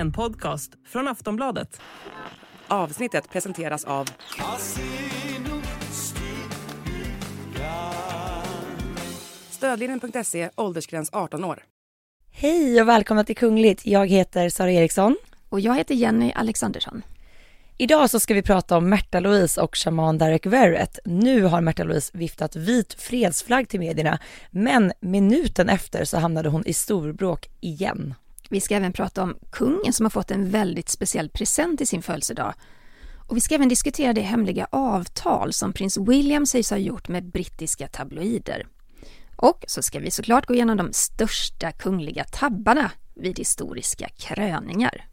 En podcast från Aftonbladet. Avsnittet presenteras av Stödlinjen.se, åldersgräns 18 år. Hej och välkomna till Kungligt. Jag heter Sara Eriksson. Och jag heter Jenny Alexandersson. Idag så ska vi prata om Märta Louise och shaman Derek Verrett. Nu har Märta Louise viftat vit fredsflagg till medierna, men minuten efter så hamnade hon i storbråk igen. Vi ska även prata om kungen som har fått en väldigt speciell present i sin födelsedag. Och vi ska även diskutera det hemliga avtal som prins William sägs ha gjort med brittiska tabloider. Och så ska vi såklart gå igenom de största kungliga tabbarna vid historiska kröningar.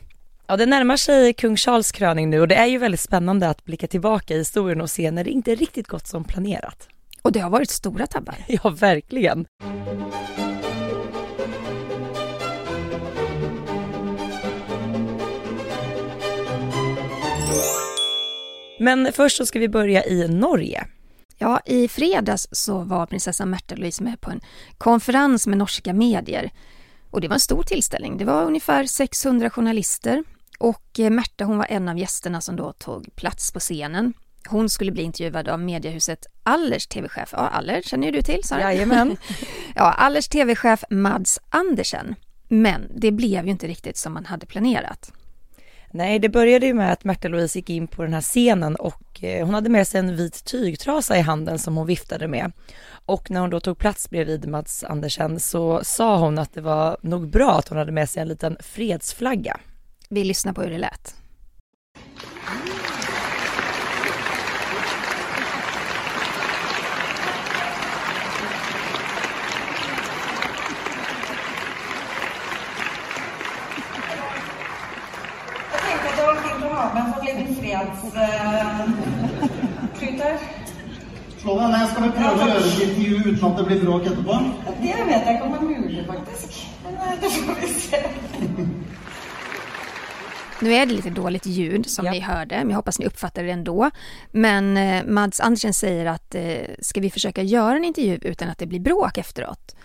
Ja, det närmar sig kung Charles kröning nu och det är ju väldigt spännande att blicka tillbaka i historien och se när det inte riktigt gått som planerat. Och det har varit stora tabbar. Ja, verkligen. Men först så ska vi börja i Norge. Ja, i fredags så var prinsessan Märta Louise med på en konferens med norska medier. Och det var en stor tillställning. Det var ungefär 600 journalister och eh, Märta hon var en av gästerna som då tog plats på scenen. Hon skulle bli intervjuad av mediehuset Allers tv-chef. Ja, Aller känner ju du till Sara. Jajamän. ja, Allers tv-chef Mads Andersen. Men det blev ju inte riktigt som man hade planerat. Nej, det började ju med att Märta Louise gick in på den här scenen och eh, hon hade med sig en vit tygtrasa i handen som hon viftade med. Och när hon då tog plats bredvid Mats Andersen så sa hon att det var nog bra att hon hade med sig en liten fredsflagga. Vi lyssnar på hur det lät. Jag tänkte att det var fint att ha med fått fredsklutar. Slå deg ned, skal vi prøve å gjøre et intervju uten at det blir bråk etterpå? Det vet jeg ikke om er mulig, faktisk. Men eh, det får vi se. Nu är det lite dåligt ljud som Ja. ni hörde, men jag hoppas ni uppfattar det ändå. Men eh, Mads Andersen säger att eh, ska vi försöka göra en intervju utan att det blir bråk efteråt?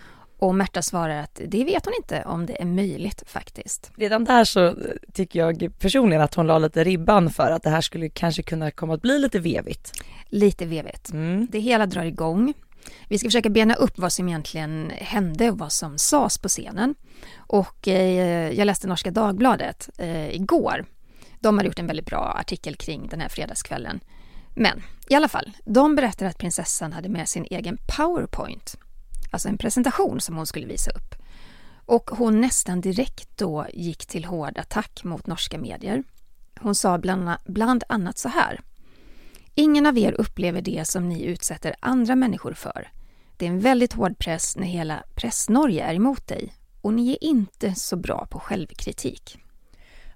Och Märta svarar att det vet hon inte om det är möjligt faktiskt. Redan där så tycker jag personligen att hon la lite ribban för att det här skulle kanske kunna komma att bli lite vevigt. Lite vevigt. Mm. Det hela drar igång. Vi ska försöka bena upp vad som egentligen hände och vad som sades på scenen. Och eh, jag läste Norska Dagbladet eh, igår. De har gjort en väldigt bra artikel kring den här fredagskvällen. Men i alla fall, de berättar att prinsessan hade med sin egen powerpoint. Alltså en presentation som hon skulle visa upp. Och hon nästan direkt då gick till hård attack mot norska medier. Hon sa bland, annat så här. Ingen av er upplever det som ni utsätter andra människor för. Det är en väldigt hård press när hela press-Norge är emot dig. Och ni är inte så bra på självkritik.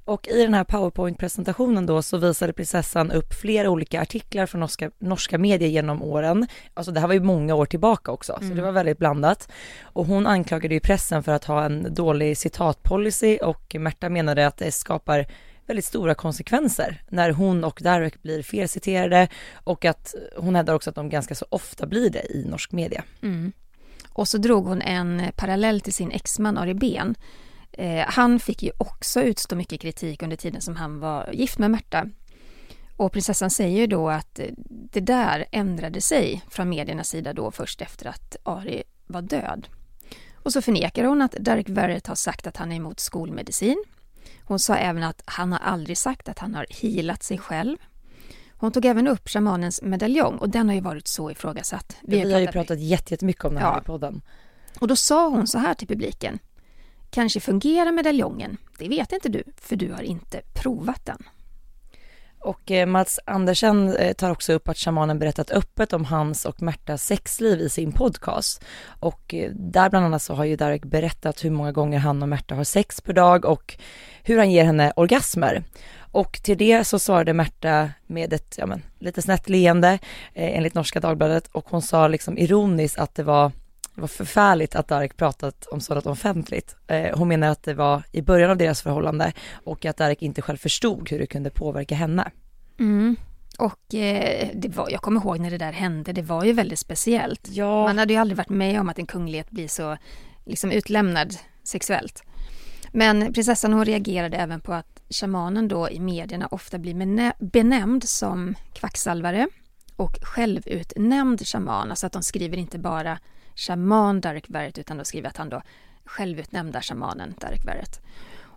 Och i den här powerpoint-presentationen då så visade prinsessan upp flera olika artiklar från norska, norska medier genom åren. Alltså det här var ju många år tillbaka också, så det var väldigt blandat. Och hon anklagade ju pressen för att ha en dålig citatpolicy och Märta menade att det skapar väldigt stora konsekvenser när hon och Derek blir felciterade och att hon hävdar också att de ganska så ofta blir det i norsk media. Och så drog hon en parallell till sin exman Ari Ben. Eh, han fick ju också utstå mycket kritik under tiden som han var gift med Märta. Och prinsessan säger ju då att eh, det där ändrade sig från mediernas sida då först efter att Ari var död. Och så förnekar hon att Derek Verrett har sagt att han är emot skolmedicin. Hon sa även att han har aldrig sagt att han har healat sig själv. Hon tog även upp shamanens medaljong och den har ju varit så ifrågasatt. Vi, har ju pratat jätte- jättemycket om det här Ja. i podden. Och då sa hon så här till publiken. Kanske fungerar medaljongen, det vet inte du, för du har inte provat den. Och eh, Mats Andersen eh, tar också upp att shamanen berättat öppet om hans och Märtas sexliv i sin podcast. Och eh, där bland annat så har ju Derek berättat hur många gånger han och Märta har sex per dag och hur han ger henne orgasmer. Och till det så svarade Märta med ett, ja men, lite snett leende eh, enligt Norska Dagbladet och hon sa liksom ironiskt att det var det var förfärligt att Darek pratat om sådant offentligt. Eh, hon menar att det var i början av deras förhållande och att Darek inte själv förstod hur det kunde påverka henne. Mm. Och eh, det var, jag kommer ihåg när det där hände, det var ju väldigt speciellt. Ja. Man hade ju aldrig varit med om att en kunglighet blir så liksom utlämnad sexuellt. Men prinsessan hon reagerade även på att shamanen då i medierna ofta blir benä- benämnd som kvacksalvare och självutnämnd shaman, alltså att de skriver inte bara shaman Darek Verret utan då skriver att han då självutnämnda shamanen Darek Verret.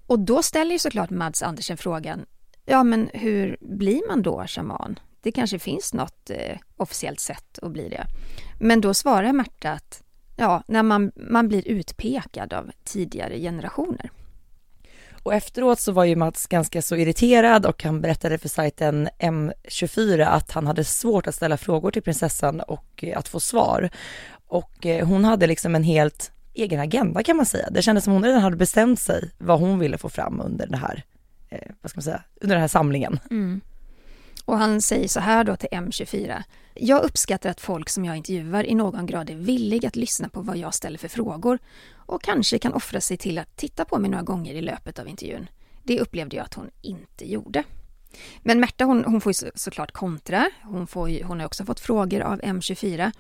Och då ställer ju såklart Mads Andersen frågan, ja men hur blir man då shaman? Det kanske finns något eh, officiellt sätt att bli det. Men då svarar Märta att ja, när man, man blir utpekad av tidigare generationer. Och efteråt så var ju Mats ganska så irriterad och han berättade för sajten M24 att han hade svårt att ställa frågor till prinsessan och eh, att få svar. Och eh, hon hade liksom en helt egen agenda kan man säga. Det kändes som hon redan hade bestämt sig vad hon ville få fram under det här, eh, vad ska man säga, under den här samlingen. Mm. Och han säger så här då till M24. Jag uppskattar att folk som jag intervjuar i någon grad är villiga att lyssna på vad jag ställer för frågor och kanske kan offra sig till att titta på mig några gånger i löpet av intervjun. Det upplevde jag att hon inte gjorde. Men Märta hon, hon får ju så, såklart kontra. Hon, får ju, hon har också fått frågor av M24.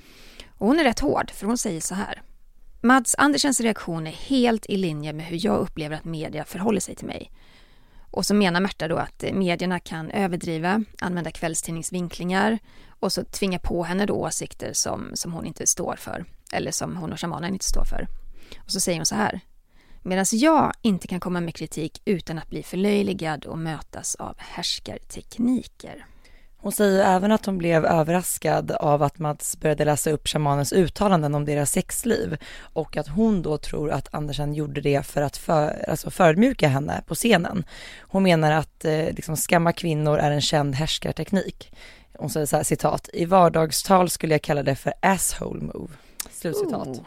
Och hon är rätt hård för hon säger så här. Mads Andersens reaktion är helt i linje med hur jag upplever att media förhåller sig till mig. Och så menar Märta då att eh, medierna kan överdriva, använda kvällstidningsvinklingar och så tvinga på henne då åsikter som, som hon inte står för, eller som hon och shamanen inte står för. Och så säger hon så här. Medan jag inte kan komma med kritik utan att bli förlöjligad och mötas av härskartekniker. Hon säger även att hon blev överraskad av att Mats började läsa upp shamanens uttalanden om deras sexliv och att hon då tror att Andersen gjorde det för att för, alltså förödmjuka henne på scenen. Hon menar att eh, liksom skamma kvinnor är en känd härskarteknik. Hon säger så här citat, i vardagstal skulle jag kalla det för asshole move. Slutcitat. Oh.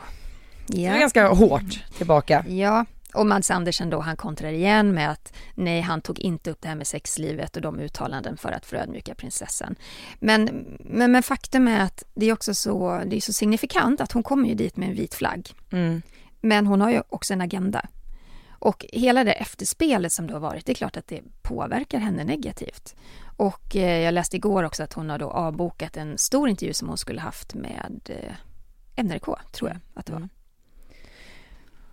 Så det är ganska hårt tillbaka. Ja, och Mads Andersen då, han kontrar igen med att nej, han tog inte upp det här med sexlivet och de uttalanden för att förödmjuka prinsessan. Men, men, men faktum är att det är också så, det är så signifikant att hon kommer ju dit med en vit flagg. Mm. Men hon har ju också en agenda. Och hela det efterspelet som det har varit, det är klart att det påverkar henne negativt. Och eh, jag läste igår också att hon har då avbokat en stor intervju som hon skulle haft med eh, NRK, tror jag att det var.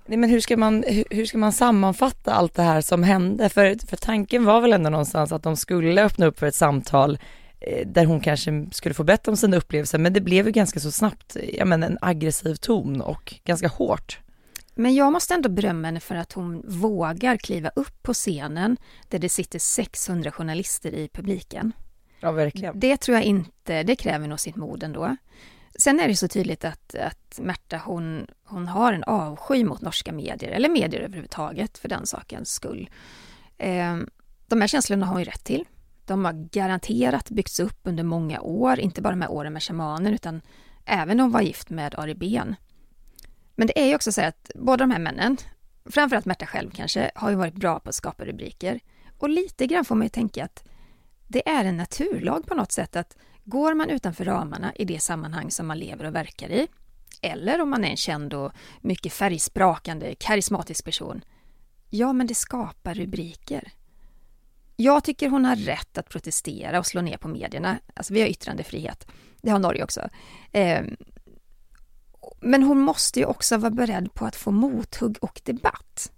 Nej, men hur ska, man, hur, ska man sammanfatta allt det här som hände? För, för tanken var väl ändå någonstans att de skulle öppna upp för ett samtal eh, där hon kanske skulle få berätta om sina upplevelser, men det blev ju ganska så snabbt, jag menar en aggressiv ton och ganska hårt. Men jag måste ändå berömma henne för att hon vågar kliva upp på scenen där det sitter 600 journalister i publiken. Ja, verkligen. Det tror jag inte, det kräver nog sitt mod ändå. Sen är det så tydligt att, att Märta hon, hon har en avsky mot norska medier, eller medier överhuvudtaget för den sakens skull. Eh, de här känslorna har hon ju rätt till. De har garanterat byggts upp under många år, inte bara de här åren med shamanen utan även när hon var gift med Ari Ben. Men det är ju också så att båda de här männen, framförallt Märta själv kanske, har ju varit bra på att skapa rubriker. Och lite grann får man ju tänka att det är en naturlag på något sätt att går man utanför ramarna i det sammanhang som man lever och verkar i, eller om man är en känd och mycket färgsprakande, karismatisk person, ja men det skapar rubriker. Jag tycker hon har rätt att protestera och slå ner på medierna. Alltså vi har yttrandefrihet. Det har Norge också. Ehm, men hon måste ju också vara beredd på att få mothugg och debatt.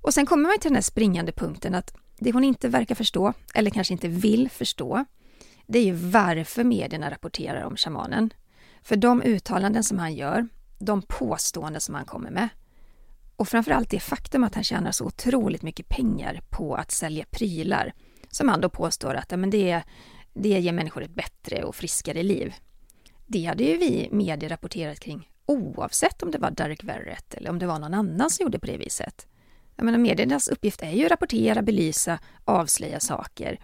Och sen kommer man till den här springande punkten att det hon inte verkar förstå, eller kanske inte vill förstå, det är ju varför medierna rapporterar om shamanen. För de uttalanden som han gör, de påståenden som han kommer med och framförallt det faktum att han tjänar så otroligt mycket pengar på att sälja prylar som han då påstår att ja, men det, det ger människor ett bättre och friskare liv. Det hade ju vi medier rapporterat kring oavsett om det var Derek Verrett eller om det var någon annan som gjorde på det viset. Jag menar, mediernas uppgift är ju att rapportera, belysa, avslöja saker.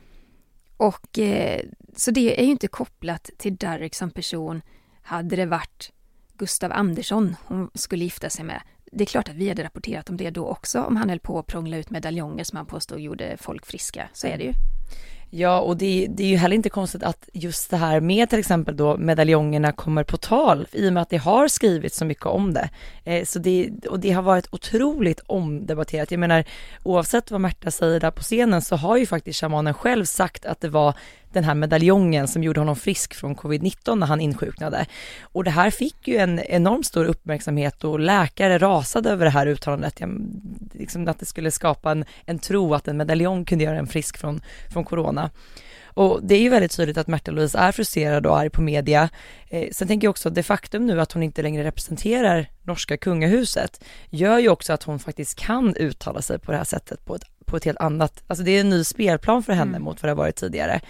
Och eh, så det är ju inte kopplat till Derek som person. Hade det varit Gustav Andersson hon skulle gifta sig med, det är klart att vi hade rapporterat om det då också, om han höll på att prångla ut medaljonger som han påstod gjorde folk friska. Så är det ju. Ja, och det, det, är ju heller inte konstigt att just det här med till exempel då medaljongerna kommer på tal i och med att det har skrivits så mycket om det. Eh, så det, och det har varit otroligt omdebatterat. Jag menar, oavsett vad Märta säger där på scenen så har ju faktiskt shamanen själv sagt att det var den här medaljongen som gjorde honom frisk från covid-19 när han insjuknade. Och det här fick ju en enormt stor uppmärksamhet och läkare rasade över det här uttalandet, liksom att det skulle skapa en, en tro att en medaljong kunde göra en frisk från, från corona. Och det är ju väldigt tydligt att Märta Louise är frustrerad och arg på media. Eh, sen tänker jag också att det faktum nu att hon inte längre representerar norska kungahuset gör ju också att hon faktiskt kan uttala sig på det här sättet på ett, på ett helt annat, alltså det är en ny spelplan för henne mm. mot vad det har varit tidigare.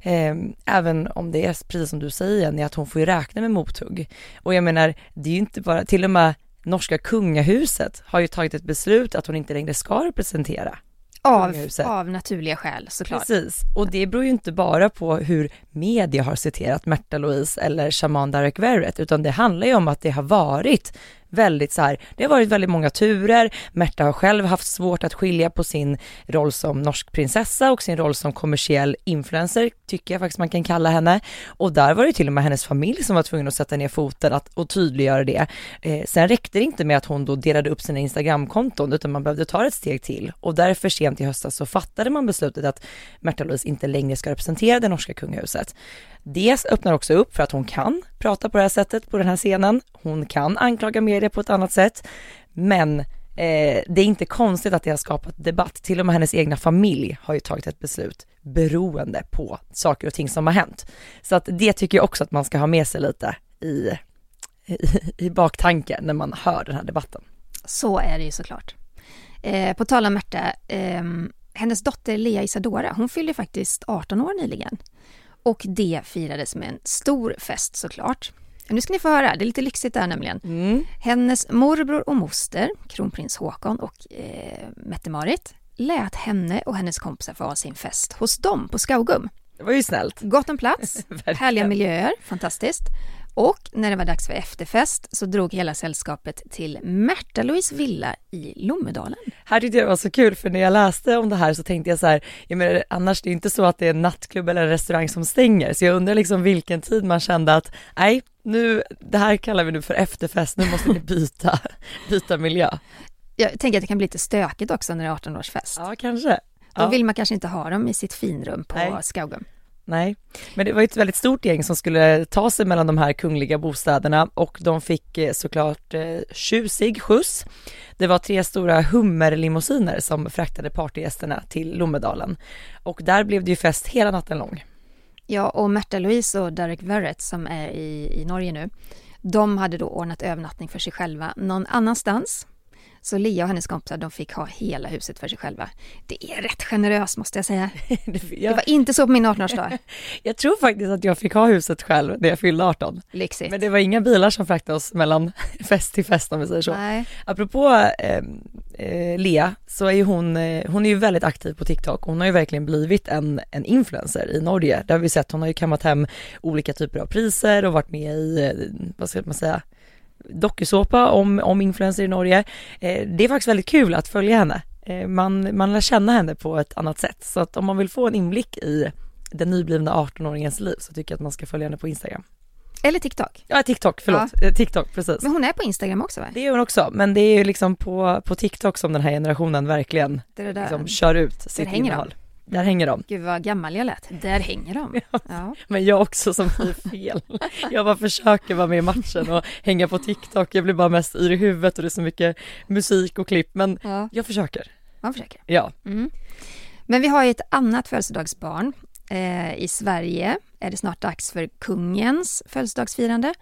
Eh, även om det är precis som du säger Jenny, att hon får ju räkna med mothugg. Och jag menar, det är ju inte bara, till och med norska kungahuset har ju tagit ett beslut att hon inte längre ska representera av, av naturliga skäl såklart. Precis, och det beror ju inte bara på hur media har citerat Märta Louise eller shaman Derek Verrett, utan det handlar ju om att det har varit väldigt så här, det har varit väldigt många turer, Märta har själv haft svårt att skilja på sin roll som norsk prinsessa och sin roll som kommersiell influencer, tycker jag faktiskt man kan kalla henne. Och där var det till och med hennes familj som var tvungen att sätta ner foten att, och tydliggöra det. Eh, sen räckte det inte med att hon då delade upp sina Instagramkonton, utan man behövde ta ett steg till. Och därför sent i höstas så fattade man beslutet att Märta Louise inte längre ska representera det norska kungahuset. Det öppnar också upp för att hon kan prata på det här sättet på den här scenen. Hon kan anklaga media på ett annat sätt, men eh, det är inte konstigt att det har skapat debatt. Till och med hennes egna familj har ju tagit ett beslut beroende på saker och ting som har hänt. Så att det tycker jag också att man ska ha med sig lite i, i, i baktanken när man hör den här debatten. Så är det ju såklart. Eh, på tal om Märta, eh, hennes dotter Lea Isadora, hon fyllde faktiskt 18 år nyligen. Och det firades med en stor fest såklart. Nu ska ni få höra, det är lite lyxigt där nämligen. Mm. Hennes morbror och moster, kronprins Håkon och eh, Mette-Marit, lät henne och hennes kompisar få ha sin fest hos dem på Skaugum. Det var ju snällt. Gott om plats, härliga miljöer, fantastiskt. Och när det var dags för efterfest så drog hela sällskapet till Märta-Louise villa i Lommedalen. Här tyckte jag det var så kul för när jag läste om det här så tänkte jag så här, jag menar, annars det är inte så att det är en nattklubb eller en restaurang som stänger så jag undrar liksom vilken tid man kände att nej, nu, det här kallar vi nu för efterfest, nu måste ni byta, byta miljö. Jag tänker att det kan bli lite stökigt också när det är 18-årsfest. Ja, kanske. Då ja. vill man kanske inte ha dem i sitt finrum på Skaugum. Nej, men det var ett väldigt stort gäng som skulle ta sig mellan de här kungliga bostäderna och de fick eh, såklart eh, tjusig skjuts. Det var tre stora hummerlimousiner som fraktade partygästerna till Lommedalen och där blev det ju fest hela natten lång. Ja, och Märta Louise och Derek Verrett som är i, i Norge nu, de hade då ordnat övernattning för sig själva någon annanstans så Lea och hennes kompisar de fick ha hela huset för sig själva. Det är rätt generöst måste jag säga. det var inte så på min 18-årsdag. jag tror faktiskt att jag fick ha huset själv när jag fyllde 18. Lyxigt. Men det var inga bilar som fraktade oss mellan fest till fest om vi säger så. Nej. Apropå eh, eh, Lea så är ju hon, eh, hon är ju väldigt aktiv på TikTok. Hon har ju verkligen blivit en, en influencer i Norge. Det har vi sett. Hon har ju kammat hem olika typer av priser och varit med i, eh, vad ska man säga, dokusåpa om, om influencer i Norge. Eh, det är faktiskt väldigt kul att följa henne. Eh, man, man lär känna henne på ett annat sätt. Så att om man vill få en inblick i den nyblivna 18-åringens liv så tycker jag att man ska följa henne på Instagram. Eller TikTok. Ja, TikTok, förlåt. Ja. Eh, TikTok, precis. Men hon är på Instagram också va? Det är hon också, men det är ju liksom på, på TikTok som den här generationen verkligen det det liksom kör ut sitt innehåll. Där hänger de. Gud vad gammal jag lät. Där hänger de. Ja. Men jag också som blir fel. Jag bara försöker vara med i matchen och hänga på TikTok. Jag blir bara mest yr i huvudet och det är så mycket musik och klipp. Men ja. jag försöker. Man försöker. Ja. Mm. Men vi har ju ett annat födelsedagsbarn. Eh, I Sverige är det snart dags för kungens födelsedagsfirande.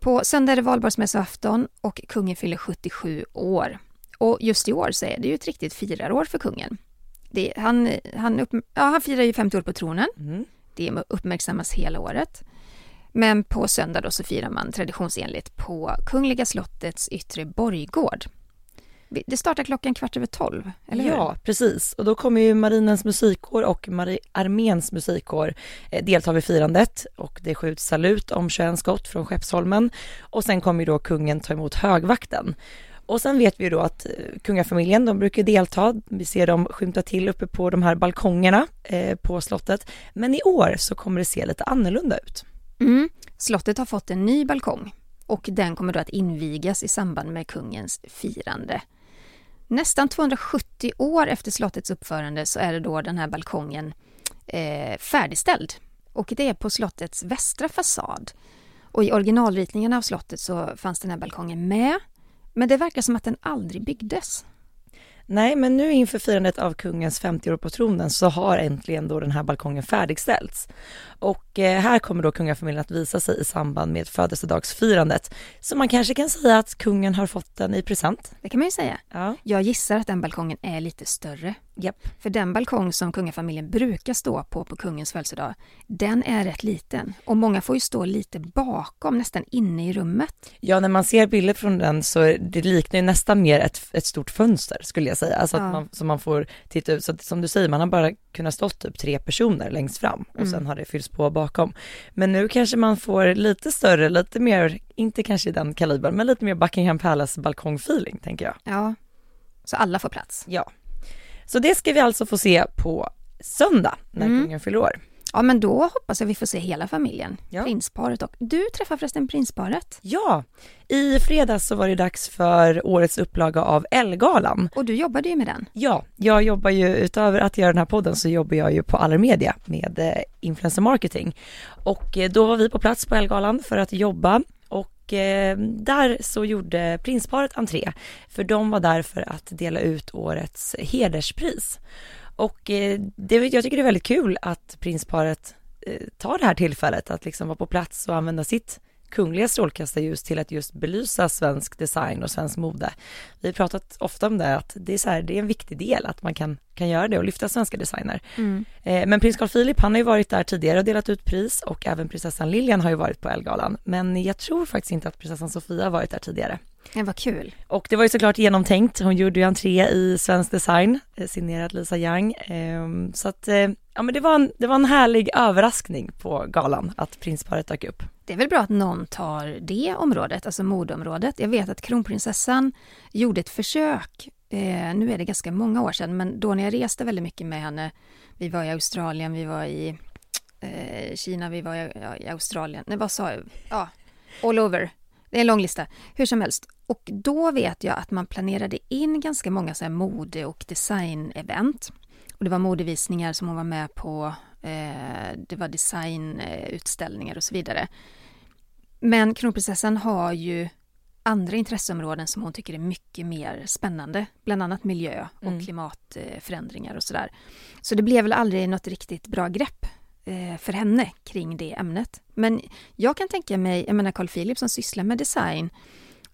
På söndag är det valborgsmässoafton och kungen fyller 77 år. Och just i år så är det ju ett riktigt firarår för kungen. Det, han, han, upp, ja, han firar ju 50 år på tronen. Mm. Det uppmärksammas hela året. Men på söndag då så firar man traditionsenligt på Kungliga slottets yttre borggård. Det startar klockan kvart över tolv, eller hur? Ja, precis. Och då kommer ju Marinens musikkår och Mari arméns musikkår eh, delta vid firandet och det skjuts salut om 21 skott från Skeppsholmen och sen kommer ju då kungen ta emot högvakten. Och sen vet vi ju då att eh, kungafamiljen, de brukar delta. Vi ser dem skymta till uppe på de här balkongerna eh, på slottet. Men i år så kommer det se lite annorlunda ut. Mm. Slottet har fått en ny balkong och den kommer då att invigas i samband med kungens firande. Nästan 270 år efter slottets uppförande så är det då den här balkongen eh, färdigställd. Och det är på slottets västra fasad. Och i originalritningarna av slottet så fanns den här balkongen med. Men det verkar som att den aldrig byggdes. Nej, men nu inför firandet av kungens 50 år på tronen så har äntligen då den här balkongen färdigställts. Och eh, här kommer då kungafamiljen att visa sig i samband med födelsedagsfirandet. Så man kanske kan säga att kungen har fått den i present. Det kan man ju säga. Ja. Jag gissar att den balkongen är lite större. Japp. För den balkong som kungafamiljen brukar stå på på kungens födelsedag, den är rätt liten. Och många får ju stå lite bakom, nästan inne i rummet. Ja, när man ser bilder från den så det liknar ju nästan mer ett, ett stort fönster skulle jag säga. Alltså Ja. att man, så man får titta ut. Så att, som du säger, man har bara kunnat stå typ tre personer längst fram och sen har det fyllts på bakom. Men nu kanske man får lite större, lite mer, inte kanske i den kalibern, men lite mer Buckingham Palace balkongfeeling tänker jag. Ja. Så alla får plats. Ja. Så det ska vi alltså få se på söndag när Mm. kungen fyller år. Ja, men då hoppas jag vi får se hela familjen. Ja. Prinsparet och... Du träffar förresten prinsparet. Ja, i fredags så var det dags för årets upplaga av Ellegalan. Och du jobbade ju med den. Ja, jag jobbar ju utöver att göra den här podden så jobbar jag ju på Allermedia med eh, influencer marketing. Och eh, då var vi på plats på Ellegalan för att jobba och eh, där så gjorde prinsparet entré. För de var där för att dela ut årets hederspris. Och eh, det, jag tycker det är väldigt kul att prinsparet eh, tar det här tillfället att liksom vara på plats och använda sitt kungliga strålkastarljus till att just belysa svensk design och svensk mode. Vi har pratat ofta om det, att det är, så här, det är en viktig del att man kan, kan göra det och lyfta svenska designer. Eh, men prins Carl Philip, han har ju varit där tidigare och delat ut pris och även prinsessan Lilian har ju varit på Ellegalan. Men jag tror faktiskt inte att prinsessan Sofia har varit där tidigare. Det var kul. Och det var ju såklart genomtänkt. Hon gjorde ju entré i svensk design, eh, signerad Lisa Young. Ehm, Så att, eh, ja men det var, en, det var en härlig överraskning på galan att prinsparet dök upp. Det är väl bra att någon tar det området, alltså modeområdet. Jag vet att kronprinsessan gjorde ett försök, eh, nu är det ganska många år sedan, men då när jag reste väldigt mycket med henne, vi var i Australien, vi var i eh, Kina, vi var i, ja, i Australien, nej vad sa jag, ja, all over. Det är en lång lista, hur som helst. Och då vet jag att man planerade in ganska många så här mode och design-event. Och det var modevisningar som hon var med på, eh, det var designutställningar eh, och så vidare. Men kronprinsessan har ju andra intresseområden som hon tycker är mycket mer spännande. Bland annat miljö och Mm. klimatförändringar och sådär. Så det blev väl aldrig något riktigt bra grepp eh, för henne kring det ämnet. Men jag kan tänka mig, jag menar Carl Philip som sysslar med design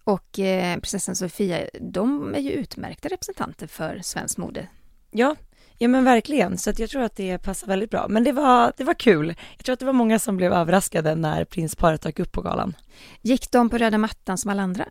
och eh, prinsessan Sofia, de är ju utmärkta representanter för svensk mode. Ja, ja men verkligen. Så att jag tror att det passar väldigt bra. Men det var, det var kul. Jag tror att det var många som blev överraskade när prinsparet dök upp på galan. Gick de på röda mattan som alla andra?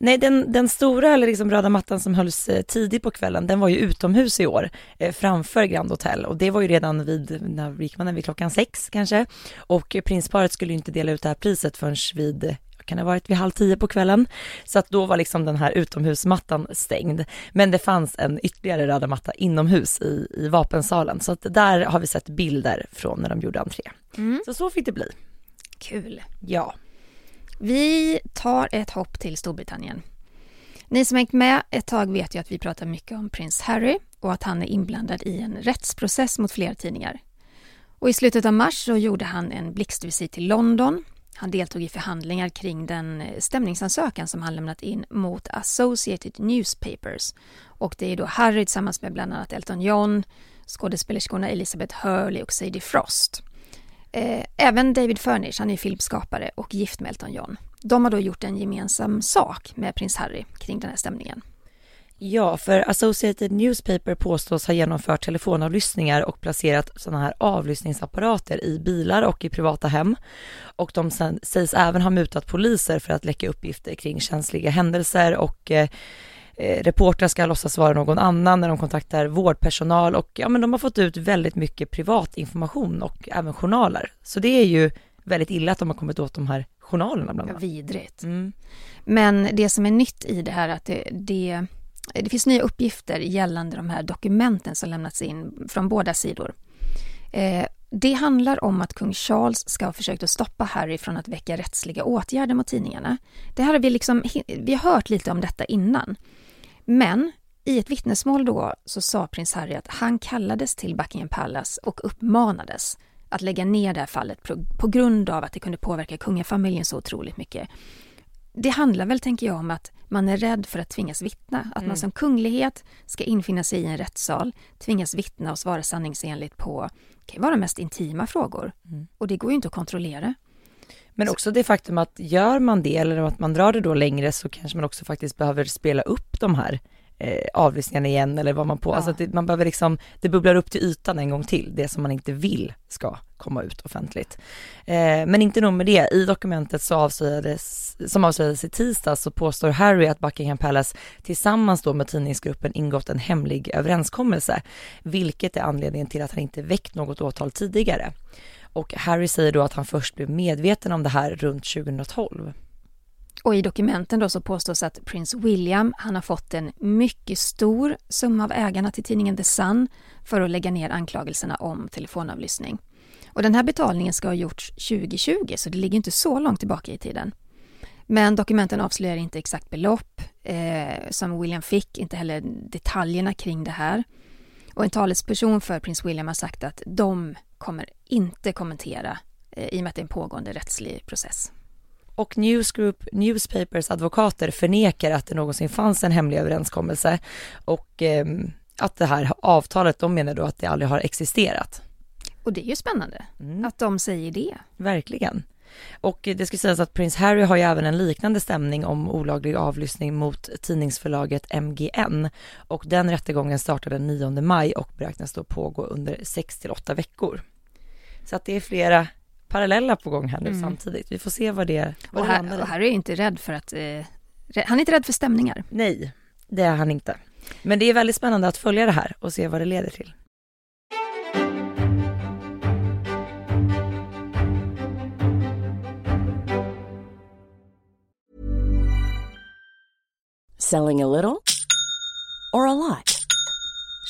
Nej, den, den stora eller liksom röda mattan som hölls eh, tidigt på kvällen, den var ju utomhus i år eh, framför Grand Hotel och det var ju redan vid, när gick man vid klockan sex kanske. Och prinsparet skulle ju inte dela ut det här priset förrän vid kan det ha varit vid halv tio på kvällen. Så att då var liksom den här utomhusmattan stängd. Men det fanns en ytterligare röda matta inomhus i, i vapensalen. Så att där har vi sett bilder från när de gjorde entré. Mm. Så så fick det bli. Kul. Ja. Vi tar ett hopp till Storbritannien. Ni som hängt med ett tag vet ju att vi pratar mycket om prins Harry och att han är inblandad i en rättsprocess mot flera tidningar. Och i slutet av mars så gjorde han en blixtvisit till London. Han deltog i förhandlingar kring den eh, stämningsansökan som han lämnat in mot Associated Newspapers. Och det är då Harry tillsammans med bland annat Elton John, skådespelerskorna Elizabeth Hurley och Sadie Frost. Eh, även David Furnish, han är filmskapare och gift med Elton John. De har då gjort en gemensam sak med prins Harry kring den här stämningen. Ja, för Associated Newspaper påstås ha genomfört telefonavlyssningar och placerat sådana här avlyssningsapparater i bilar och i privata hem. Och de sägs även ha mutat poliser för att läcka uppgifter kring känsliga händelser och eh, eh, reportrar ska låtsas vara någon annan när de kontaktar vårdpersonal och ja, men de har fått ut väldigt mycket privat information och även journaler. Så det är ju väldigt illa att de har kommit åt de här journalerna bland annat. Vidrigt. Mm. Men det som är nytt i det här är att det, det, det finns nya uppgifter gällande de här dokumenten som lämnats in från båda sidor. Eh, det handlar om att kung Charles ska ha försökt att stoppa Harry från att väcka rättsliga åtgärder mot tidningarna. Det här har vi liksom, vi har hört lite om detta innan. Men i ett vittnesmål då så sa prins Harry att han kallades till Buckingham Palace och uppmanades att lägga ner det här fallet på, på grund av att det kunde påverka kungafamiljen så otroligt mycket. Det handlar väl, tänker jag, om att man är rädd för att tvingas vittna. Att Mm. man som kunglighet ska infinna sig i en rättssal, tvingas vittna och svara sanningsenligt på, kan vara mest intima frågor. Mm. Och det går ju inte att kontrollera. Men också det faktum att gör man det eller att man drar det då längre så kanske man också faktiskt behöver spela upp de här eh, avlyssningarna igen eller vad man på, Ja. alltså det, man behöver liksom, det bubblar upp till ytan en gång till, det som man inte vill ska komma ut offentligt. Eh, men inte nog med det, i dokumentet så avslöjades, som avslöjades i tisdag så påstår Harry att Buckingham Palace tillsammans då med tidningsgruppen ingått en hemlig överenskommelse, vilket är anledningen till att han inte väckt något åtal tidigare. Och Harry säger då att han först blev medveten om det här runt 2012. Och i dokumenten då så påstås att prins William, han har fått en mycket stor summa av ägarna till tidningen The Sun för att lägga ner anklagelserna om telefonavlyssning. Och den här betalningen ska ha gjorts 2020, så det ligger inte så långt tillbaka i tiden. Men dokumenten avslöjar inte exakt belopp eh, som William fick, inte heller detaljerna kring det här. Och en talesperson för prins William har sagt att de kommer inte kommentera eh, i och med att det är en pågående rättslig process. Och Newsgroup Newspapers advokater förnekar att det någonsin fanns en hemlig överenskommelse och ehm, att det här avtalet, de menar då att det aldrig har existerat. Och det är ju spännande att de säger det. Verkligen. Och det ska sägas att prins Harry har ju även en liknande stämning om olaglig avlyssning mot tidningsförlaget MGN och den rättegången startade den 9 maj och beräknas då pågå under 6 till 8 veckor. Så att det är flera parallella på gång här nu samtidigt. Vi får se vad det, vad Och det här, landar i. och Harry är inte rädd för att... Eh, han är inte rädd för stämningar. Nej, det är han inte. Men det är väldigt spännande att följa det här och se vad det leder till. Selling a little or a lot?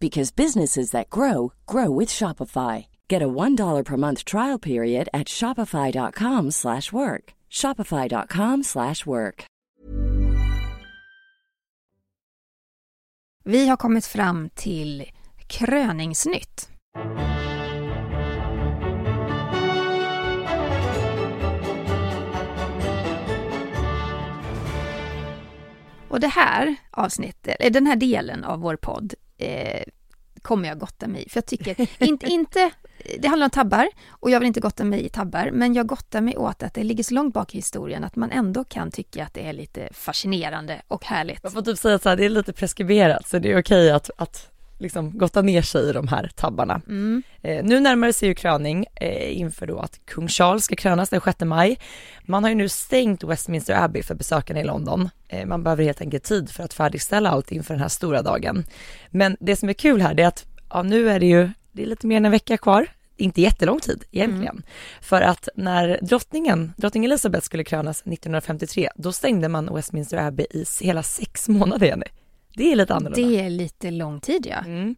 because businesses that grow grow with Shopify. Get a $1 per month trial period at shopify.com/work. shopify.com/work. Vi har kommit fram till kröningsnytt. Och det här avsnittet, eller den här delen av vår podd eh, kommer jag gotta mig i. För jag tycker inte, inte, det handlar om tabbar och jag vill inte gotta mig i tabbar, men jag gottar mig åt att det ligger så långt bak i historien att man ändå kan tycka att det är lite fascinerande och härligt. Man får typ säga så här, det är lite preskriberat så det är okej att, att liksom gotta ner sig i de här tabbarna. Mm. Eh, nu närmar sig ju kröning eh, inför då att kung Charles ska krönas den 6 maj. Man har ju nu stängt Westminster Abbey för besökarna i London. Eh, man behöver helt enkelt tid för att färdigställa allt inför den här stora dagen. Men det som är kul här det är att ja, nu är det ju, det är lite mer än en vecka kvar inte jättelång tid egentligen. För att när drottningen, drottning Elizabeth skulle krönas 1953, då stängde man Westminster Abbey i hela sex månader, Jenny. Det är lite annorlunda. Det är lite lång tid ja. Mm.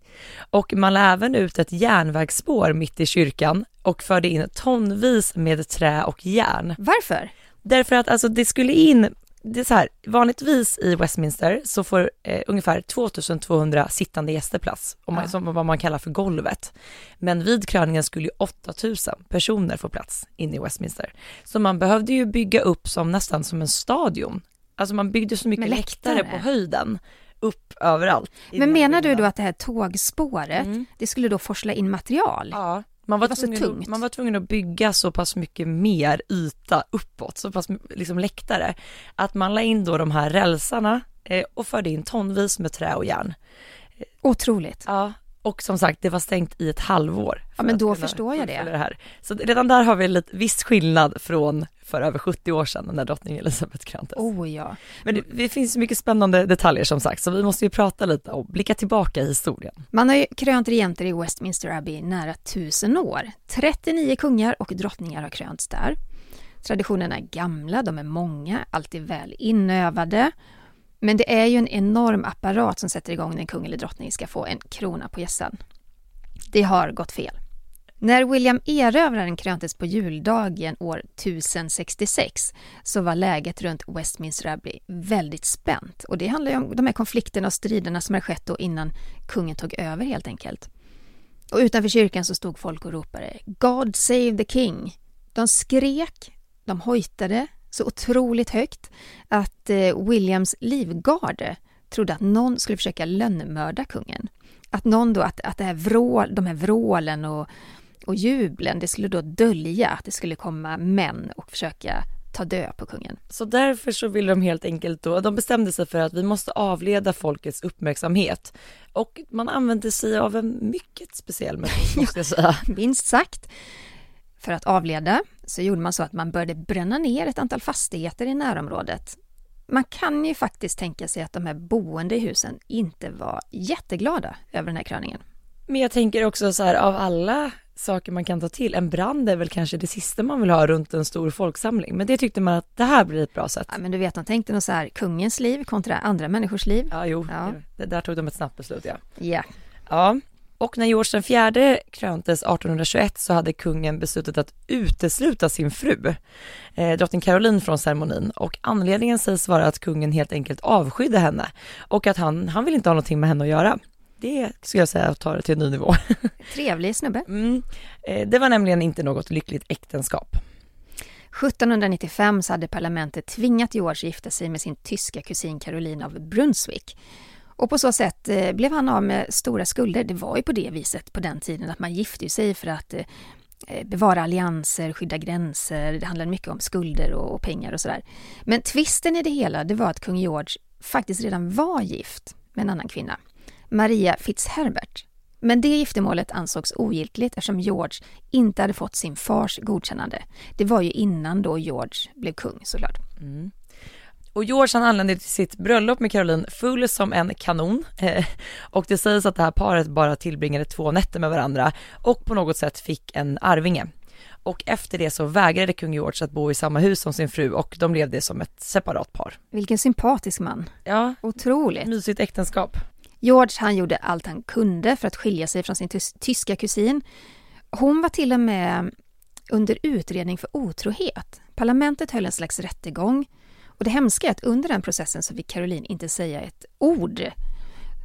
Och man la även ut ett järnvägsspår mitt i kyrkan och förde in tonvis med trä och järn. Varför? Därför att alltså det skulle in, det är så här, vanligtvis i Westminster så får eh, ungefär 2200 sittande gäster plats, om man, Ja. som vad man kallar för golvet. Men vid kröningen skulle ju 8000 personer få plats inne i Westminster. Så man behövde ju bygga upp som nästan som en stadion. Alltså man byggde så mycket läktare. läktare. på höjden, upp överallt. Men menar du då att det här tågspåret, Mm. det skulle då forsla in material? Ja, man var, var så tvungen, tungt. Man var tvungen att bygga så pass mycket mer yta uppåt, så pass liksom läktare, att man la in då de här rälsarna eh, och förde in tonvis med trä och järn. Otroligt. Ja, Och som sagt, det var stängt i ett halvår. Ja, men då förstår jag det. fullfölja här. Så redan där har vi lite viss skillnad från för över 70 år sedan när drottning Elizabeth kröntes. Oh ja. Men det, det finns mycket spännande detaljer som sagt, så vi måste ju prata lite och blicka tillbaka i historien. Man har ju krönt regenter i Westminster Abbey i nära tusen år. 39 kungar och drottningar har krönts där. Traditionerna är gamla, de är många, alltid väl inövade. Men det är ju en enorm apparat som sätter igång när en kung eller drottning ska få en krona på hjässan. Det har gått fel. När William Erövraren kröntes på juldagen år 1066 så var läget runt Westminster Abbey väldigt spänt. Och det handlar ju om de här konflikterna och striderna som har skett då innan kungen tog över helt enkelt. Och utanför kyrkan så stod folk och ropade God save the king. De skrek, de hojtade så otroligt högt att eh, Williams livgarde trodde att någon skulle försöka lönnmörda kungen. Att någon då, att, att det här vrål, de här vrålen och, och jublen, det skulle då dölja att det skulle komma män och försöka ta död på kungen. Så därför så ville de helt enkelt då, de bestämde sig för att vi måste avleda folkets uppmärksamhet. Och man använde sig av en mycket speciell metod måste jag säga. Minst sagt. För att avleda så gjorde man så att man började bränna ner ett antal fastigheter i närområdet. Man kan ju faktiskt tänka sig att de här boende i husen inte var jätteglada över den här kröningen. Men jag tänker också så här, av alla saker man kan ta till, en brand är väl kanske det sista man vill ha runt en stor folksamling. Men det tyckte man att det här blir ett bra sätt. Ja, men du vet, de tänkte nog så här, kungens liv kontra andra människors liv. Ja, jo, Ja. Det, där tog de ett snabbt beslut ja. Ja. Ja, och när George den fjärde kröntes 1821 så hade kungen beslutat att utesluta sin fru, eh, drottning Caroline från ceremonin och anledningen sägs vara att kungen helt enkelt avskydde henne och att han, han vill inte ha någonting med henne att göra. Det skulle jag säga tar det till en ny nivå. Trevlig snubbe. Mm. Eh, det var nämligen inte något lyckligt äktenskap. 1795 så hade parlamentet tvingat George gifta sig med sin tyska kusin Caroline av Brunswick. Och på så sätt eh, blev han av med stora skulder. Det var ju på det viset på den tiden att man gifte sig för att eh, eh, bevara allianser, skydda gränser. Det handlade mycket om skulder och, pengar och sådär. Men tvisten i det hela, det var att kung George faktiskt redan var gift med en annan kvinna, Maria Fitzherbert. Men det giftermålet ansågs ogiltigt eftersom George inte hade fått sin fars godkännande. Det var ju innan då George blev kung såklart. Mm. Och George han anlände till sitt bröllop med Caroline full som en kanon. Eh, och det sägs att det här paret bara tillbringade två nätter med varandra och på något sätt fick en arvinge. Och efter det så vägrade kung George att bo i samma hus som sin fru och de levde som ett separat par. Vilken sympatisk man. Ja, Otroligt. mysigt äktenskap. George han gjorde allt han kunde för att skilja sig från sin tys- tyska kusin. Hon var till och med under utredning för otrohet. Parlamentet höll en slags rättegång. Och det hemska är att under den processen så fick Caroline inte säga ett ord.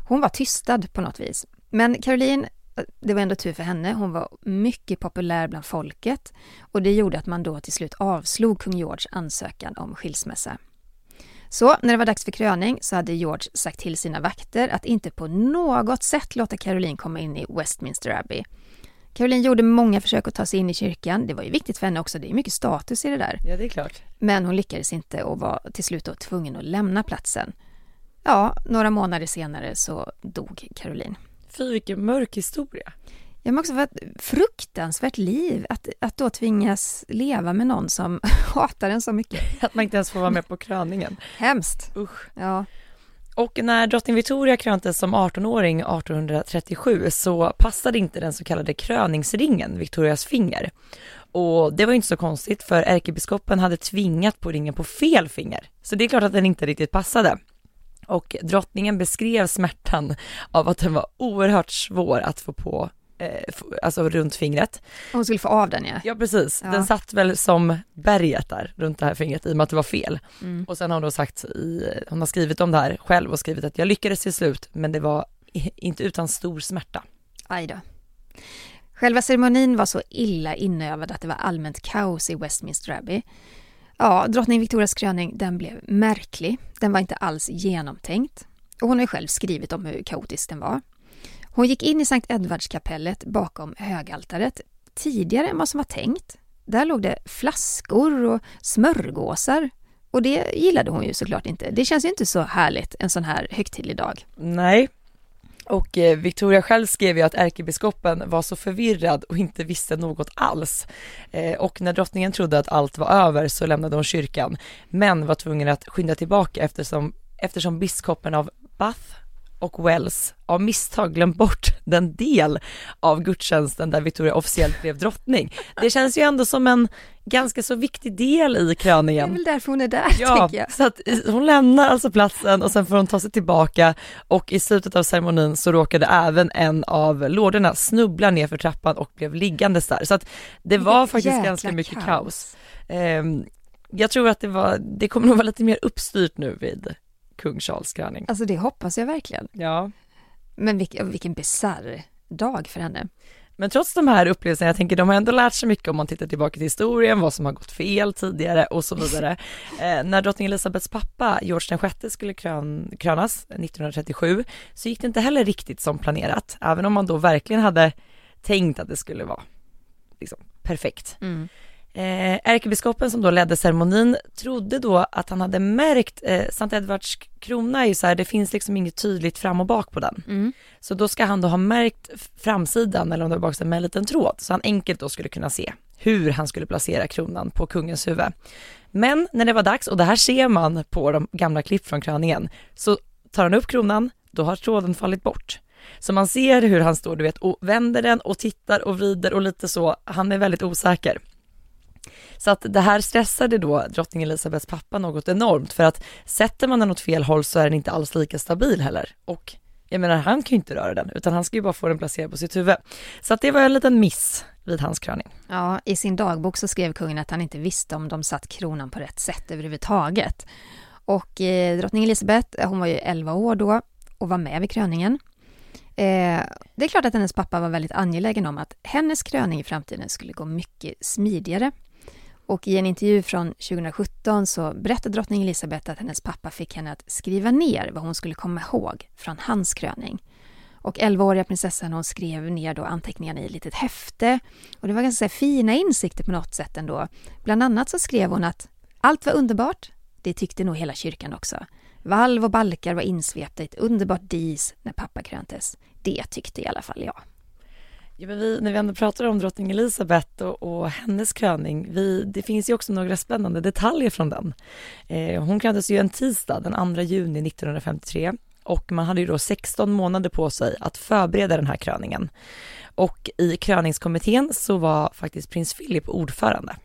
Hon var tystad på något vis. Men Caroline, det var ändå tur för henne, hon var mycket populär bland folket och det gjorde att man då till slut avslog kung George ansökan om skilsmässa. Så när det var dags för kröning så hade George sagt till sina vakter att inte på något sätt låta Caroline komma in i Westminster Abbey. Caroline gjorde många försök att ta sig in i kyrkan. Det var ju viktigt för henne också, det är mycket status i det där. Ja, det är klart. Men hon lyckades inte och var till slut då tvungen att lämna platsen. Ja, några månader senare så dog Caroline. Fy vilken mörk historia. Jag men också för ett fruktansvärt liv, att, att då tvingas leva med någon som hatar en så mycket. Att man inte ens får vara med på kröningen. Hemskt. Usch. Ja. Och när drottning Victoria kröntes som 18-åring 1837 så passade inte den så kallade kröningsringen Victorias finger. Och det var ju inte så konstigt för ärkebiskopen hade tvingat på ringen på fel finger. Så det är klart att den inte riktigt passade. Och drottningen beskrev smärtan av att den var oerhört svår att få på, alltså runt fingret. Hon skulle få av den ja. Ja precis, Ja. den satt väl som berget där runt det här fingret i och med att det var fel. Mm. Och sen har hon då sagt i, hon har skrivit om det här själv och skrivit att jag lyckades till slut men det var inte utan stor smärta. Aj då. Själva ceremonin var så illa inövad att det var allmänt kaos i Westminster Abbey. Ja, drottning Victorias kröning, den blev märklig. Den var inte alls genomtänkt. Och hon har ju själv skrivit om hur kaotisk den var. Hon gick in i Sankt Edvardskapellet bakom högaltaret tidigare än vad som var tänkt. Där låg det flaskor och smörgåsar. Och det gillade hon ju såklart inte. Det känns ju inte så härligt en sån här högtidlig dag. Nej. Och eh, Victoria själv skrev ju att ärkebiskopen var så förvirrad och inte visste något alls. Eh, och när drottningen trodde att allt var över så lämnade hon kyrkan, men var tvungen att skynda tillbaka eftersom, eftersom biskopen av Bath och Wells av misstag glömt bort den del av gudstjänsten där Victoria officiellt blev drottning. Det känns ju ändå som en ganska så viktig del i Det är kröningen. väl därför hon är där, Ja, jag. så att hon lämnar alltså platsen och sen får hon ta sig tillbaka och i slutet av ceremonin så råkade även en av lådorna snubbla ner för trappan och blev liggandes där. Så att det var Vilket faktiskt jäkla ganska mycket kaos. Ehm, jag tror att det var, det kommer nog vara lite mer uppstyrt nu vid kung Charles kröning. Alltså det hoppas jag verkligen. Ja. Men vilken, vilken bisarr dag för henne. Men trots de här upplevelserna, jag tänker de har ändå lärt sig mycket om man tittar tillbaka till historien, vad som har gått fel tidigare och så vidare. Eh, när drottning Elisabeths pappa George VI skulle krön, krönas 1937 så gick det inte heller riktigt som planerat, även om man då verkligen hade tänkt att det skulle vara liksom, perfekt. Mm. Eh, ärkebiskopen som då ledde ceremonin trodde då att han hade märkt, eh, Sankt Edvards krona är ju så här, det finns liksom inget tydligt fram och bak på den. Mm. Så då ska han då ha märkt framsidan eller om det var baksidan med en liten tråd så han enkelt då skulle kunna se hur han skulle placera kronan på kungens huvud. Men när det var dags, och det här ser man på de gamla klipp från kröningen, så tar han upp kronan, då har tråden fallit bort. Så man ser hur han står, du vet, och vänder den och tittar och vrider och lite så, han är väldigt osäker. Så att det här stressade då drottning Elisabeths pappa något enormt för att sätter man den åt fel håll så är den inte alls lika stabil heller. Och jag menar, han kan ju inte röra den utan han ska ju bara få den placerad på sitt huvud. Så att det var en liten miss vid hans kröning. Ja, i sin dagbok så skrev kungen att han inte visste om de satt kronan på rätt sätt överhuvudtaget. Och eh, drottning Elisabeth, eh, hon var ju 11 år då och var med vid kröningen. Eh, det är klart att hennes pappa var väldigt angelägen om att hennes kröning i framtiden skulle gå mycket smidigare. Och i en intervju från 2017 så berättade drottning Elisabeth att hennes pappa fick henne att skriva ner vad hon skulle komma ihåg från hans kröning. Och 11-åriga prinsessan hon skrev ner då anteckningarna i ett litet häfte. Och det var ganska fina insikter på något sätt ändå. Bland annat så skrev hon att allt var underbart, det tyckte nog hela kyrkan också. Valv och balkar var insvepta i ett underbart dis när pappa kröntes. Det tyckte i alla fall jag. Ja, men vi, när vi ändå pratar om drottning Elisabeth och, och hennes kröning, vi, det finns ju också några spännande detaljer från den. Eh, hon kröntes ju en tisdag den 2 juni 1953 och man hade ju då 16 månader på sig att förbereda den här kröningen. Och i kröningskommittén så var faktiskt prins Philip ordförande.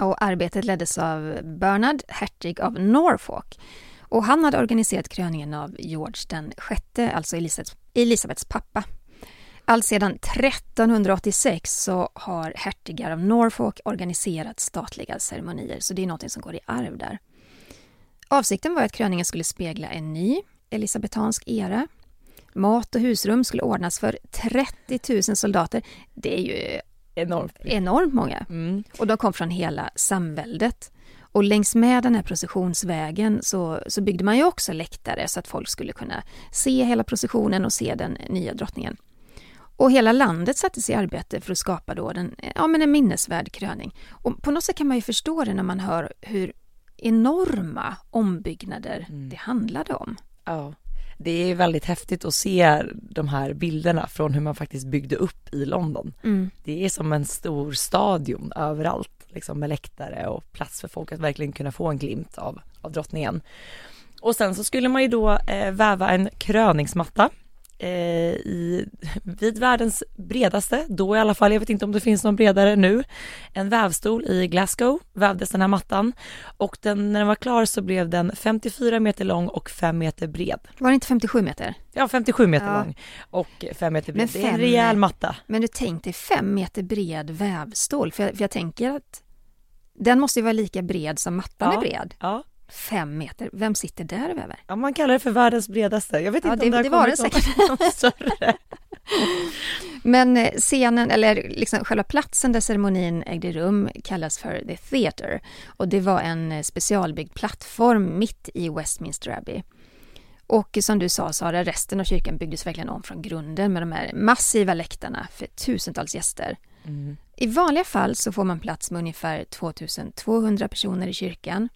Och arbetet leddes av Bernard, hertig av Norfolk. Och han hade organiserat kröningen av George den sjätte, alltså Elisabeths, Elisabeths pappa. Alltsedan 1386 så har hertigar av Norfolk organiserat statliga ceremonier, så det är något som går i arv där. Avsikten var att kröningen skulle spegla en ny elisabetansk era. Mat och husrum skulle ordnas för 30 000 soldater. Det är ju Enormt. enormt många. Mm. Och de kom från hela samväldet. Och längs med den här processionsvägen så, så byggde man ju också läktare så att folk skulle kunna se hela processionen och se den nya drottningen. Och hela landet sattes i arbete för att skapa då den, ja, men en minnesvärd kröning. Och på något sätt kan man ju förstå det när man hör hur enorma ombyggnader det handlade om. Ja, det är väldigt häftigt att se de här bilderna från hur man faktiskt byggde upp i London. Det är som en stor stadion överallt, liksom med läktare och plats för folk att verkligen kunna få en glimt av, av drottningen. Och sen så skulle man ju då eh, väva en kröningsmatta i, vid världens bredaste, då i alla fall, jag vet inte om det finns någon bredare nu, en vävstol i Glasgow vävdes den här mattan och den, när den var klar så blev den 54 meter lång och 5 meter bred. Var det inte 57 meter? Ja, 57 meter Ja. lång och 5 meter bred. Det är en fem- rejäl matta. Men du tänk dig fem meter bred vävstål, för jag, för jag tänker att den måste ju vara lika bred som mattan Ja. är bred. Ja. Fem meter, vem sitter där och väver? ja, man kallar det för världens bredaste. Jag vet Ja, inte det- om det det, var har det kommit säkert. någon, någon större. Men eh, scenen, eller liksom själva platsen där ceremonin ägde rum kallas för The Theatre och det var en eh, specialbyggd plattform mitt i Westminster Abbey. Och som du sa Sara, resten av kyrkan byggdes verkligen om från grunden med de här massiva läktarna för tusentals gäster. I vanliga fall så får man plats med ungefär 2200 personer i kyrkan.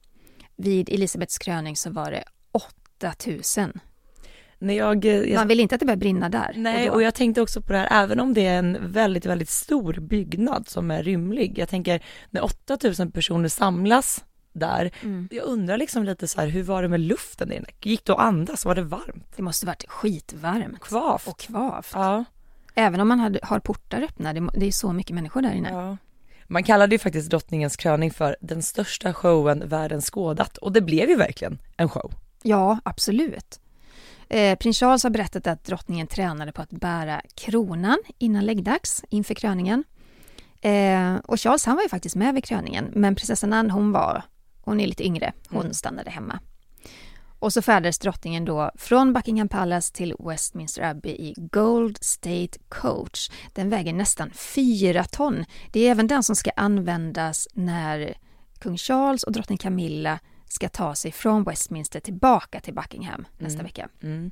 Vid Elisabeths kröning så var det 8000. När jag, eh, jag Man vill inte att det börjar brinna där. Nej, då- och jag tänkte också på det här, även om det är en väldigt, väldigt stor byggnad som är rymlig. Jag tänker, när 8000 personer samlas där, Mm. jag undrar liksom lite så här, hur var det med luften i den? Gick det att andas? Var det varmt? Det måste varit skitvarmt. Kvavt? Och kvavt. Ja. Även om man hade, har portar öppna, det, det är så mycket människor där inne. ja. Man kallade ju faktiskt drottningens kröning för den största showen världen skådat och det blev ju verkligen en show. Ja, absolut. Eh, Prins Charles har berättat att drottningen tränade på att bära kronan innan läggdags inför kröningen. Eh, och Charles han var ju faktiskt med vid kröningen, men prinsessan Anne hon var, hon är lite yngre, hon Mm. stannade hemma. Och så färdades drottningen då från Buckingham Palace till Westminster Abbey i Gold State Coach. Den väger nästan fyra ton. Det är även den som ska användas när kung Charles och drottning Camilla ska ta sig från Westminster tillbaka till Buckingham nästa vecka. Mm.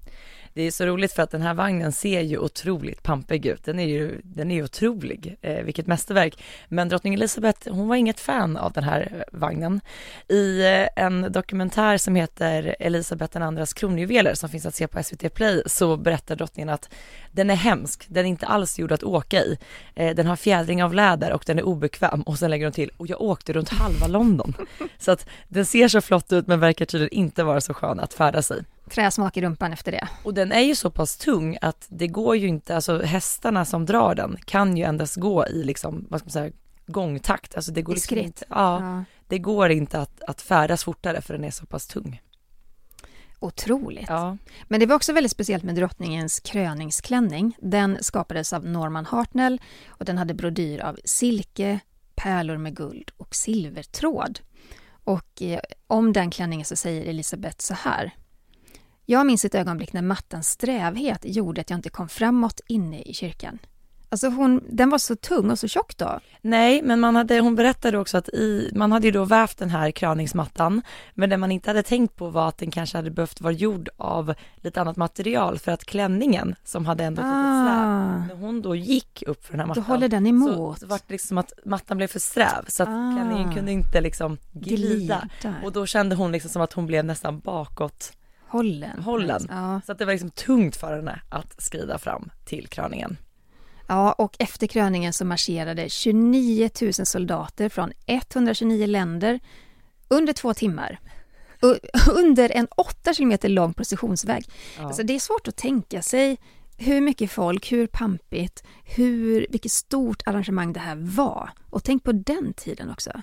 Det är så roligt för att den här vagnen ser ju otroligt pampig ut. Den är ju, den är ju otrolig, eh, vilket mästerverk. Men drottning Elizabeth, hon var inget fan av den här eh, vagnen. I eh, en dokumentär som heter Elisabeth den andras kronjuveler som finns att se på SVT Play så berättar drottningen att den är hemsk, den är inte alls gjord att åka i. Eh, den har fjädring av läder och den är obekväm och sen lägger hon till och jag åkte runt halva London. så att den ser så flott ut men verkar tydligen inte vara så skön att färdas i. Träsmak i rumpan efter det. Och den är ju så pass tung att det går ju inte, alltså hästarna som drar den kan ju endast gå i liksom, vad ska man säga, gångtakt. Alltså det går liksom inte, ja, Ja. det går inte att, att färdas fortare för den är så pass tung. Otroligt. Ja. Men det var också väldigt speciellt med drottningens kröningsklänning. Den skapades av Norman Hartnell och den hade brodyr av silke, pärlor med guld och silvertråd. Och eh, om den klänningen så säger Elisabeth så här. Jag minns ett ögonblick när mattans strävhet gjorde att jag inte kom framåt inne i kyrkan. Alltså hon, den var så tung och så tjock då. Nej, men man hade, hon berättade också att i, man hade ju då vävt den här kröningsmattan, men det man inte hade tänkt på var att den kanske hade behövt vara gjord av lite annat material för att klänningen som hade ändå ett litet släp, när hon då gick upp för den här Då mattan håller den emot. så, så var det liksom att mattan blev för sträv så att Ah. klänningen kunde inte liksom glida. Glida. Och då kände hon liksom som att hon blev nästan bakåt Hållen. hållen. Ja. Så att det var liksom tungt för henne att skrida fram till kröningen. Ja, och efter kröningen så marscherade 29 000 soldater från 129 länder under två timmar. Under en 8 kilometer lång processionsväg. Ja. Alltså det är svårt att tänka sig hur mycket folk, hur pampigt, hur, vilket stort arrangemang det här var. Och tänk på den tiden också.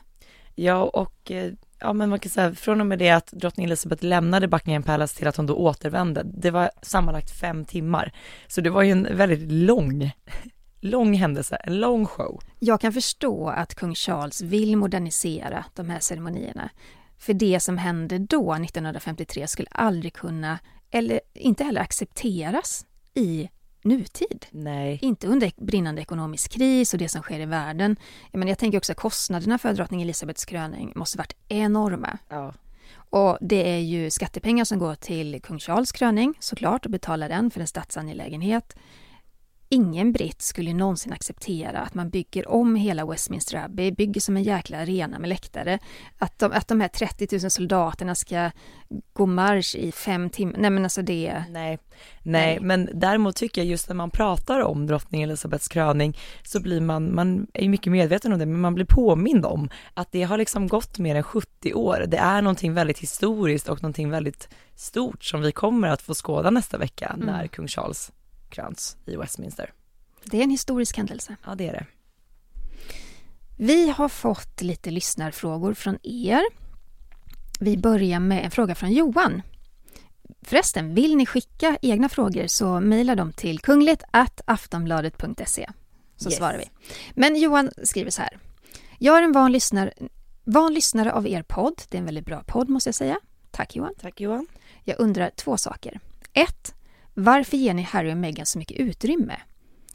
Ja, och eh, ja, men man kan säga från och med det att drottning Elizabeth lämnade Buckingham Palace till att hon då återvände, det var sammanlagt fem timmar. Så det var ju en väldigt lång, lång händelse, en lång show. Jag kan förstå att kung Charles vill modernisera de här ceremonierna. För det som hände då, 1953, skulle aldrig kunna, eller inte heller accepteras i nutid. Nej. Inte under brinnande ekonomisk kris och det som sker i världen. Menar, jag tänker också att kostnaderna för drottning Elizabeths kröning måste varit enorma. Ja. Och det är ju skattepengar som går till kung Charles kröning såklart och betalar den för en statsangelägenhet. Ingen britt skulle någonsin acceptera att man bygger om hela Westminster Abbey, bygger som en jäkla arena med läktare. Att de, att de här 30 000 soldaterna ska gå marsch i fem timmar. Nej men alltså det... Nej. Nej, men däremot tycker jag just när man pratar om drottning Elizabeths kröning så blir man, man är ju mycket medveten om det, men man blir påmind om att det har liksom gått mer än 70 år. Det är någonting väldigt historiskt och någonting väldigt stort som vi kommer att få skåda nästa vecka när kung Charles kröns i Westminster. Det är en historisk händelse. Ja, det är det. Vi har fått lite lyssnarfrågor från er. Vi börjar med en fråga från Johan. Förresten, vill ni skicka egna frågor så mejla dem till kungligt aftonbladet.se så Yes. svarar vi. Men Johan skriver så här. Jag är en van lyssnare, van lyssnare av er podd. Det är en väldigt bra podd måste jag säga. Tack Johan. Tack Johan. Jag undrar två saker. Ett, varför ger ni Harry och Meghan så mycket utrymme?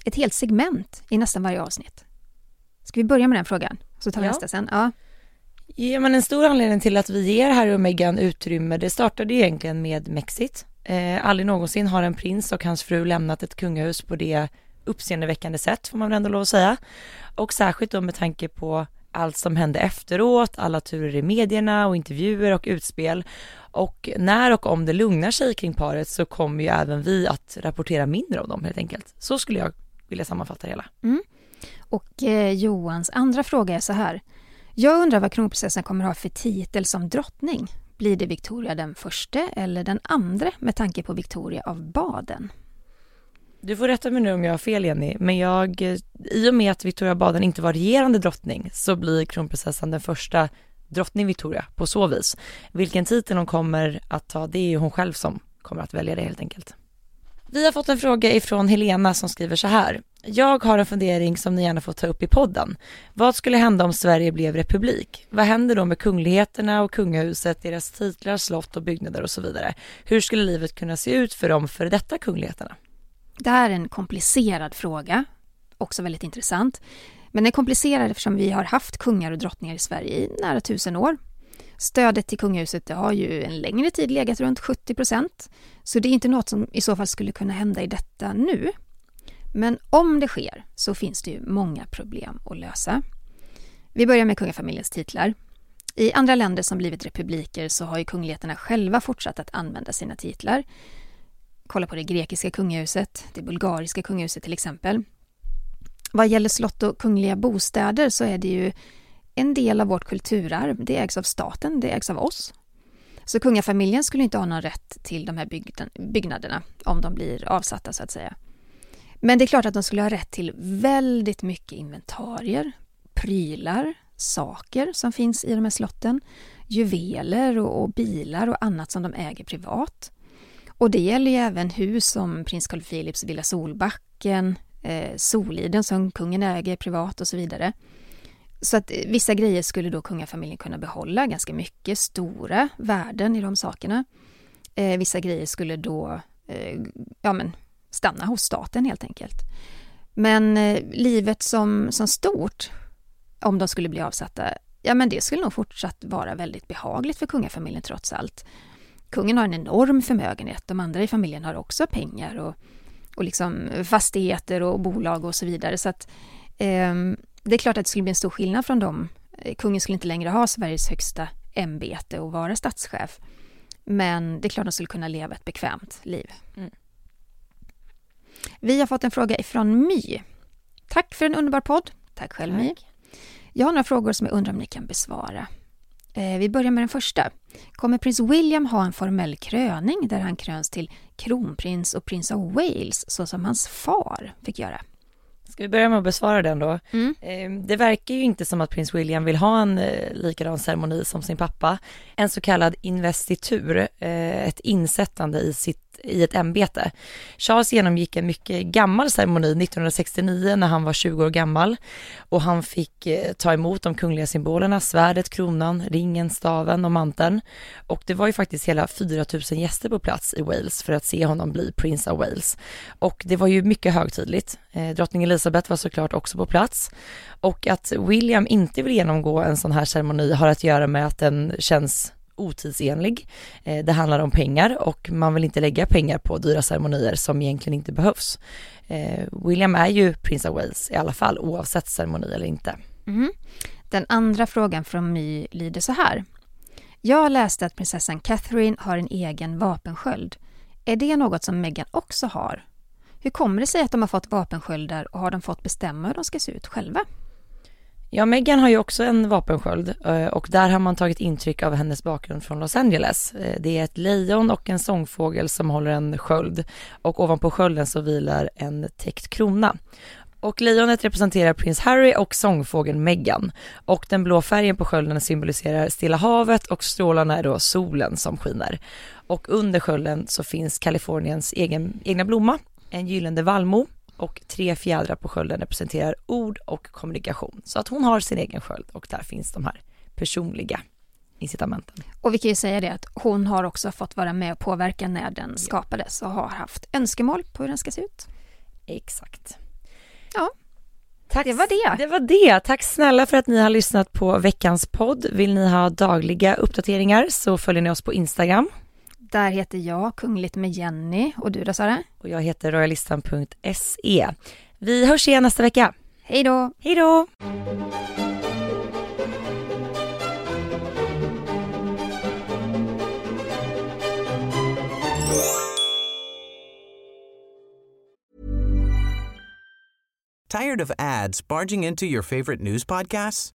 Ett helt segment i nästan varje avsnitt. Ska vi börja med den frågan? Så tar vi Ja. nästa sen. Ja. Ja, men en stor anledning till att vi ger Harry och Meghan utrymme, det startade egentligen med Mexit. Eh, aldrig någonsin har en prins och hans fru lämnat ett kungahus på det uppseendeväckande sätt, får man väl ändå lov att säga. Och särskilt då med tanke på allt som hände efteråt, alla turer i medierna och intervjuer och utspel. Och när och om det lugnar sig kring paret så kommer ju även vi att rapportera mindre om dem helt enkelt. Så skulle jag vilja sammanfatta det hela. Och eh, Johans andra fråga är så här. Jag undrar vad kronprinsessan kommer ha för titel som drottning. Blir det Victoria den första eller den andra med tanke på Victoria av Baden? Du får rätta mig nu om jag har fel Jenny, men jag, eh, i och med att Victoria Baden inte var regerande drottning så blir kronprinsessan den första drottning Victoria på så vis. Vilken titel hon kommer att ta, det är ju hon själv som kommer att välja det helt enkelt. Vi har fått en fråga ifrån Helena som skriver så här. Jag har en fundering som ni gärna får ta upp i podden. Vad skulle hända om Sverige blev republik? Vad händer då med kungligheterna och kungahuset, deras titlar, slott och byggnader och så vidare? Hur skulle livet kunna se ut för de före detta kungligheterna? Det här är en komplicerad fråga, också väldigt intressant. Men den är komplicerad eftersom vi har haft kungar och drottningar i Sverige i nära tusen år. Stödet till kungahuset det har ju en längre tid legat runt 70 procent. Så det är inte något som i så fall skulle kunna hända i detta nu. Men om det sker så finns det ju många problem att lösa. Vi börjar med kungafamiljens titlar. I andra länder som blivit republiker så har ju kungligheterna själva fortsatt att använda sina titlar. Kolla på det grekiska kungahuset, det bulgariska kungahuset till exempel. Vad gäller slott och kungliga bostäder så är det ju en del av vårt kulturarv. Det ägs av staten, det ägs av oss. Så kungafamiljen skulle inte ha någon rätt till de här byggnaderna om de blir avsatta så att säga. Men det är klart att de skulle ha rätt till väldigt mycket inventarier, prylar, saker som finns i de här slotten, juveler och, och bilar och annat som de äger privat. Och det gäller ju även hus som prins Carl Philips Villa Solbacken, eh, Soliden som kungen äger privat och så vidare. Så att vissa grejer skulle då kungafamiljen kunna behålla, ganska mycket stora värden i de sakerna. Eh, vissa grejer skulle då eh, ja, men, stanna hos staten helt enkelt. Men eh, livet som, som stort, om de skulle bli avsatta, ja men det skulle nog fortsatt vara väldigt behagligt för kungafamiljen trots allt. Kungen har en enorm förmögenhet, de andra i familjen har också pengar och, och liksom fastigheter och bolag och så vidare. Så att eh, det är klart att det skulle bli en stor skillnad från dem. Kungen skulle inte längre ha Sveriges högsta ämbete och vara statschef. Men det är klart att de skulle kunna leva ett bekvämt liv. Mm. Vi har fått en fråga ifrån My. Tack för en underbar podd. Tack själv Tack. My. Jag har några frågor som jag undrar om ni kan besvara. Eh, vi börjar med den första. Kommer prins William ha en formell kröning där han kröns till kronprins och prins av Wales så som hans far fick göra? Ska vi börja med att besvara den då? Mm. Ehm, det verkar ju inte som att prins William vill ha en eh, likadan ceremoni som sin pappa. En så kallad investitur, eh, ett insättande i sitt i ett ämbete. Charles genomgick en mycket gammal ceremoni 1969 när han var 20 år gammal och han fick eh, ta emot de kungliga symbolerna, svärdet, kronan, ringen, staven och manteln. Och det var ju faktiskt hela 4000 gäster på plats i Wales för att se honom bli Prince of Wales. Och det var ju mycket högtidligt. Eh, drottning Elizabeth var såklart också på plats. Och att William inte vill genomgå en sån här ceremoni har att göra med att den känns otidsenlig. Eh, det handlar om pengar och man vill inte lägga pengar på dyra ceremonier som egentligen inte behövs. Eh, William är ju prins av Wales i alla fall oavsett ceremoni eller inte. Mm. Den andra frågan från My lyder så här. Jag läste att prinsessan Catherine har en egen vapensköld. Är det något som Meghan också har? Hur kommer det sig att de har fått vapensköldar och har de fått bestämma hur de ska se ut själva? Ja, Meghan har ju också en vapensköld eh, och där har man tagit intryck av hennes bakgrund från Los Angeles. Eh, det är ett lejon och en sångfågel som håller en sköld och ovanpå skölden så vilar en täckt krona. Och lejonet representerar prins Harry och sångfågeln Meghan. Och den blå färgen på skölden symboliserar Stilla havet och strålarna är då solen som skiner. Och under skölden så finns Kaliforniens egen, egna blomma, en gyllene vallmo och tre fjädrar på skölden representerar ord och kommunikation. Så att hon har sin egen sköld och där finns de här personliga incitamenten. Och vi kan ju säga det att hon har också fått vara med och påverka när den skapades och har haft önskemål på hur den ska se ut. Exakt. Ja, Tack, det var det. Det var det. Tack snälla för att ni har lyssnat på veckans podd. Vill ni ha dagliga uppdateringar så följer ni oss på Instagram där heter jag Kungligt med Jenny och du då Sara? Och jag heter royalistan.se. Vi hörs igen nästa vecka. Hej då! Hej då! Tired of ads barging into your favorite news podcasts?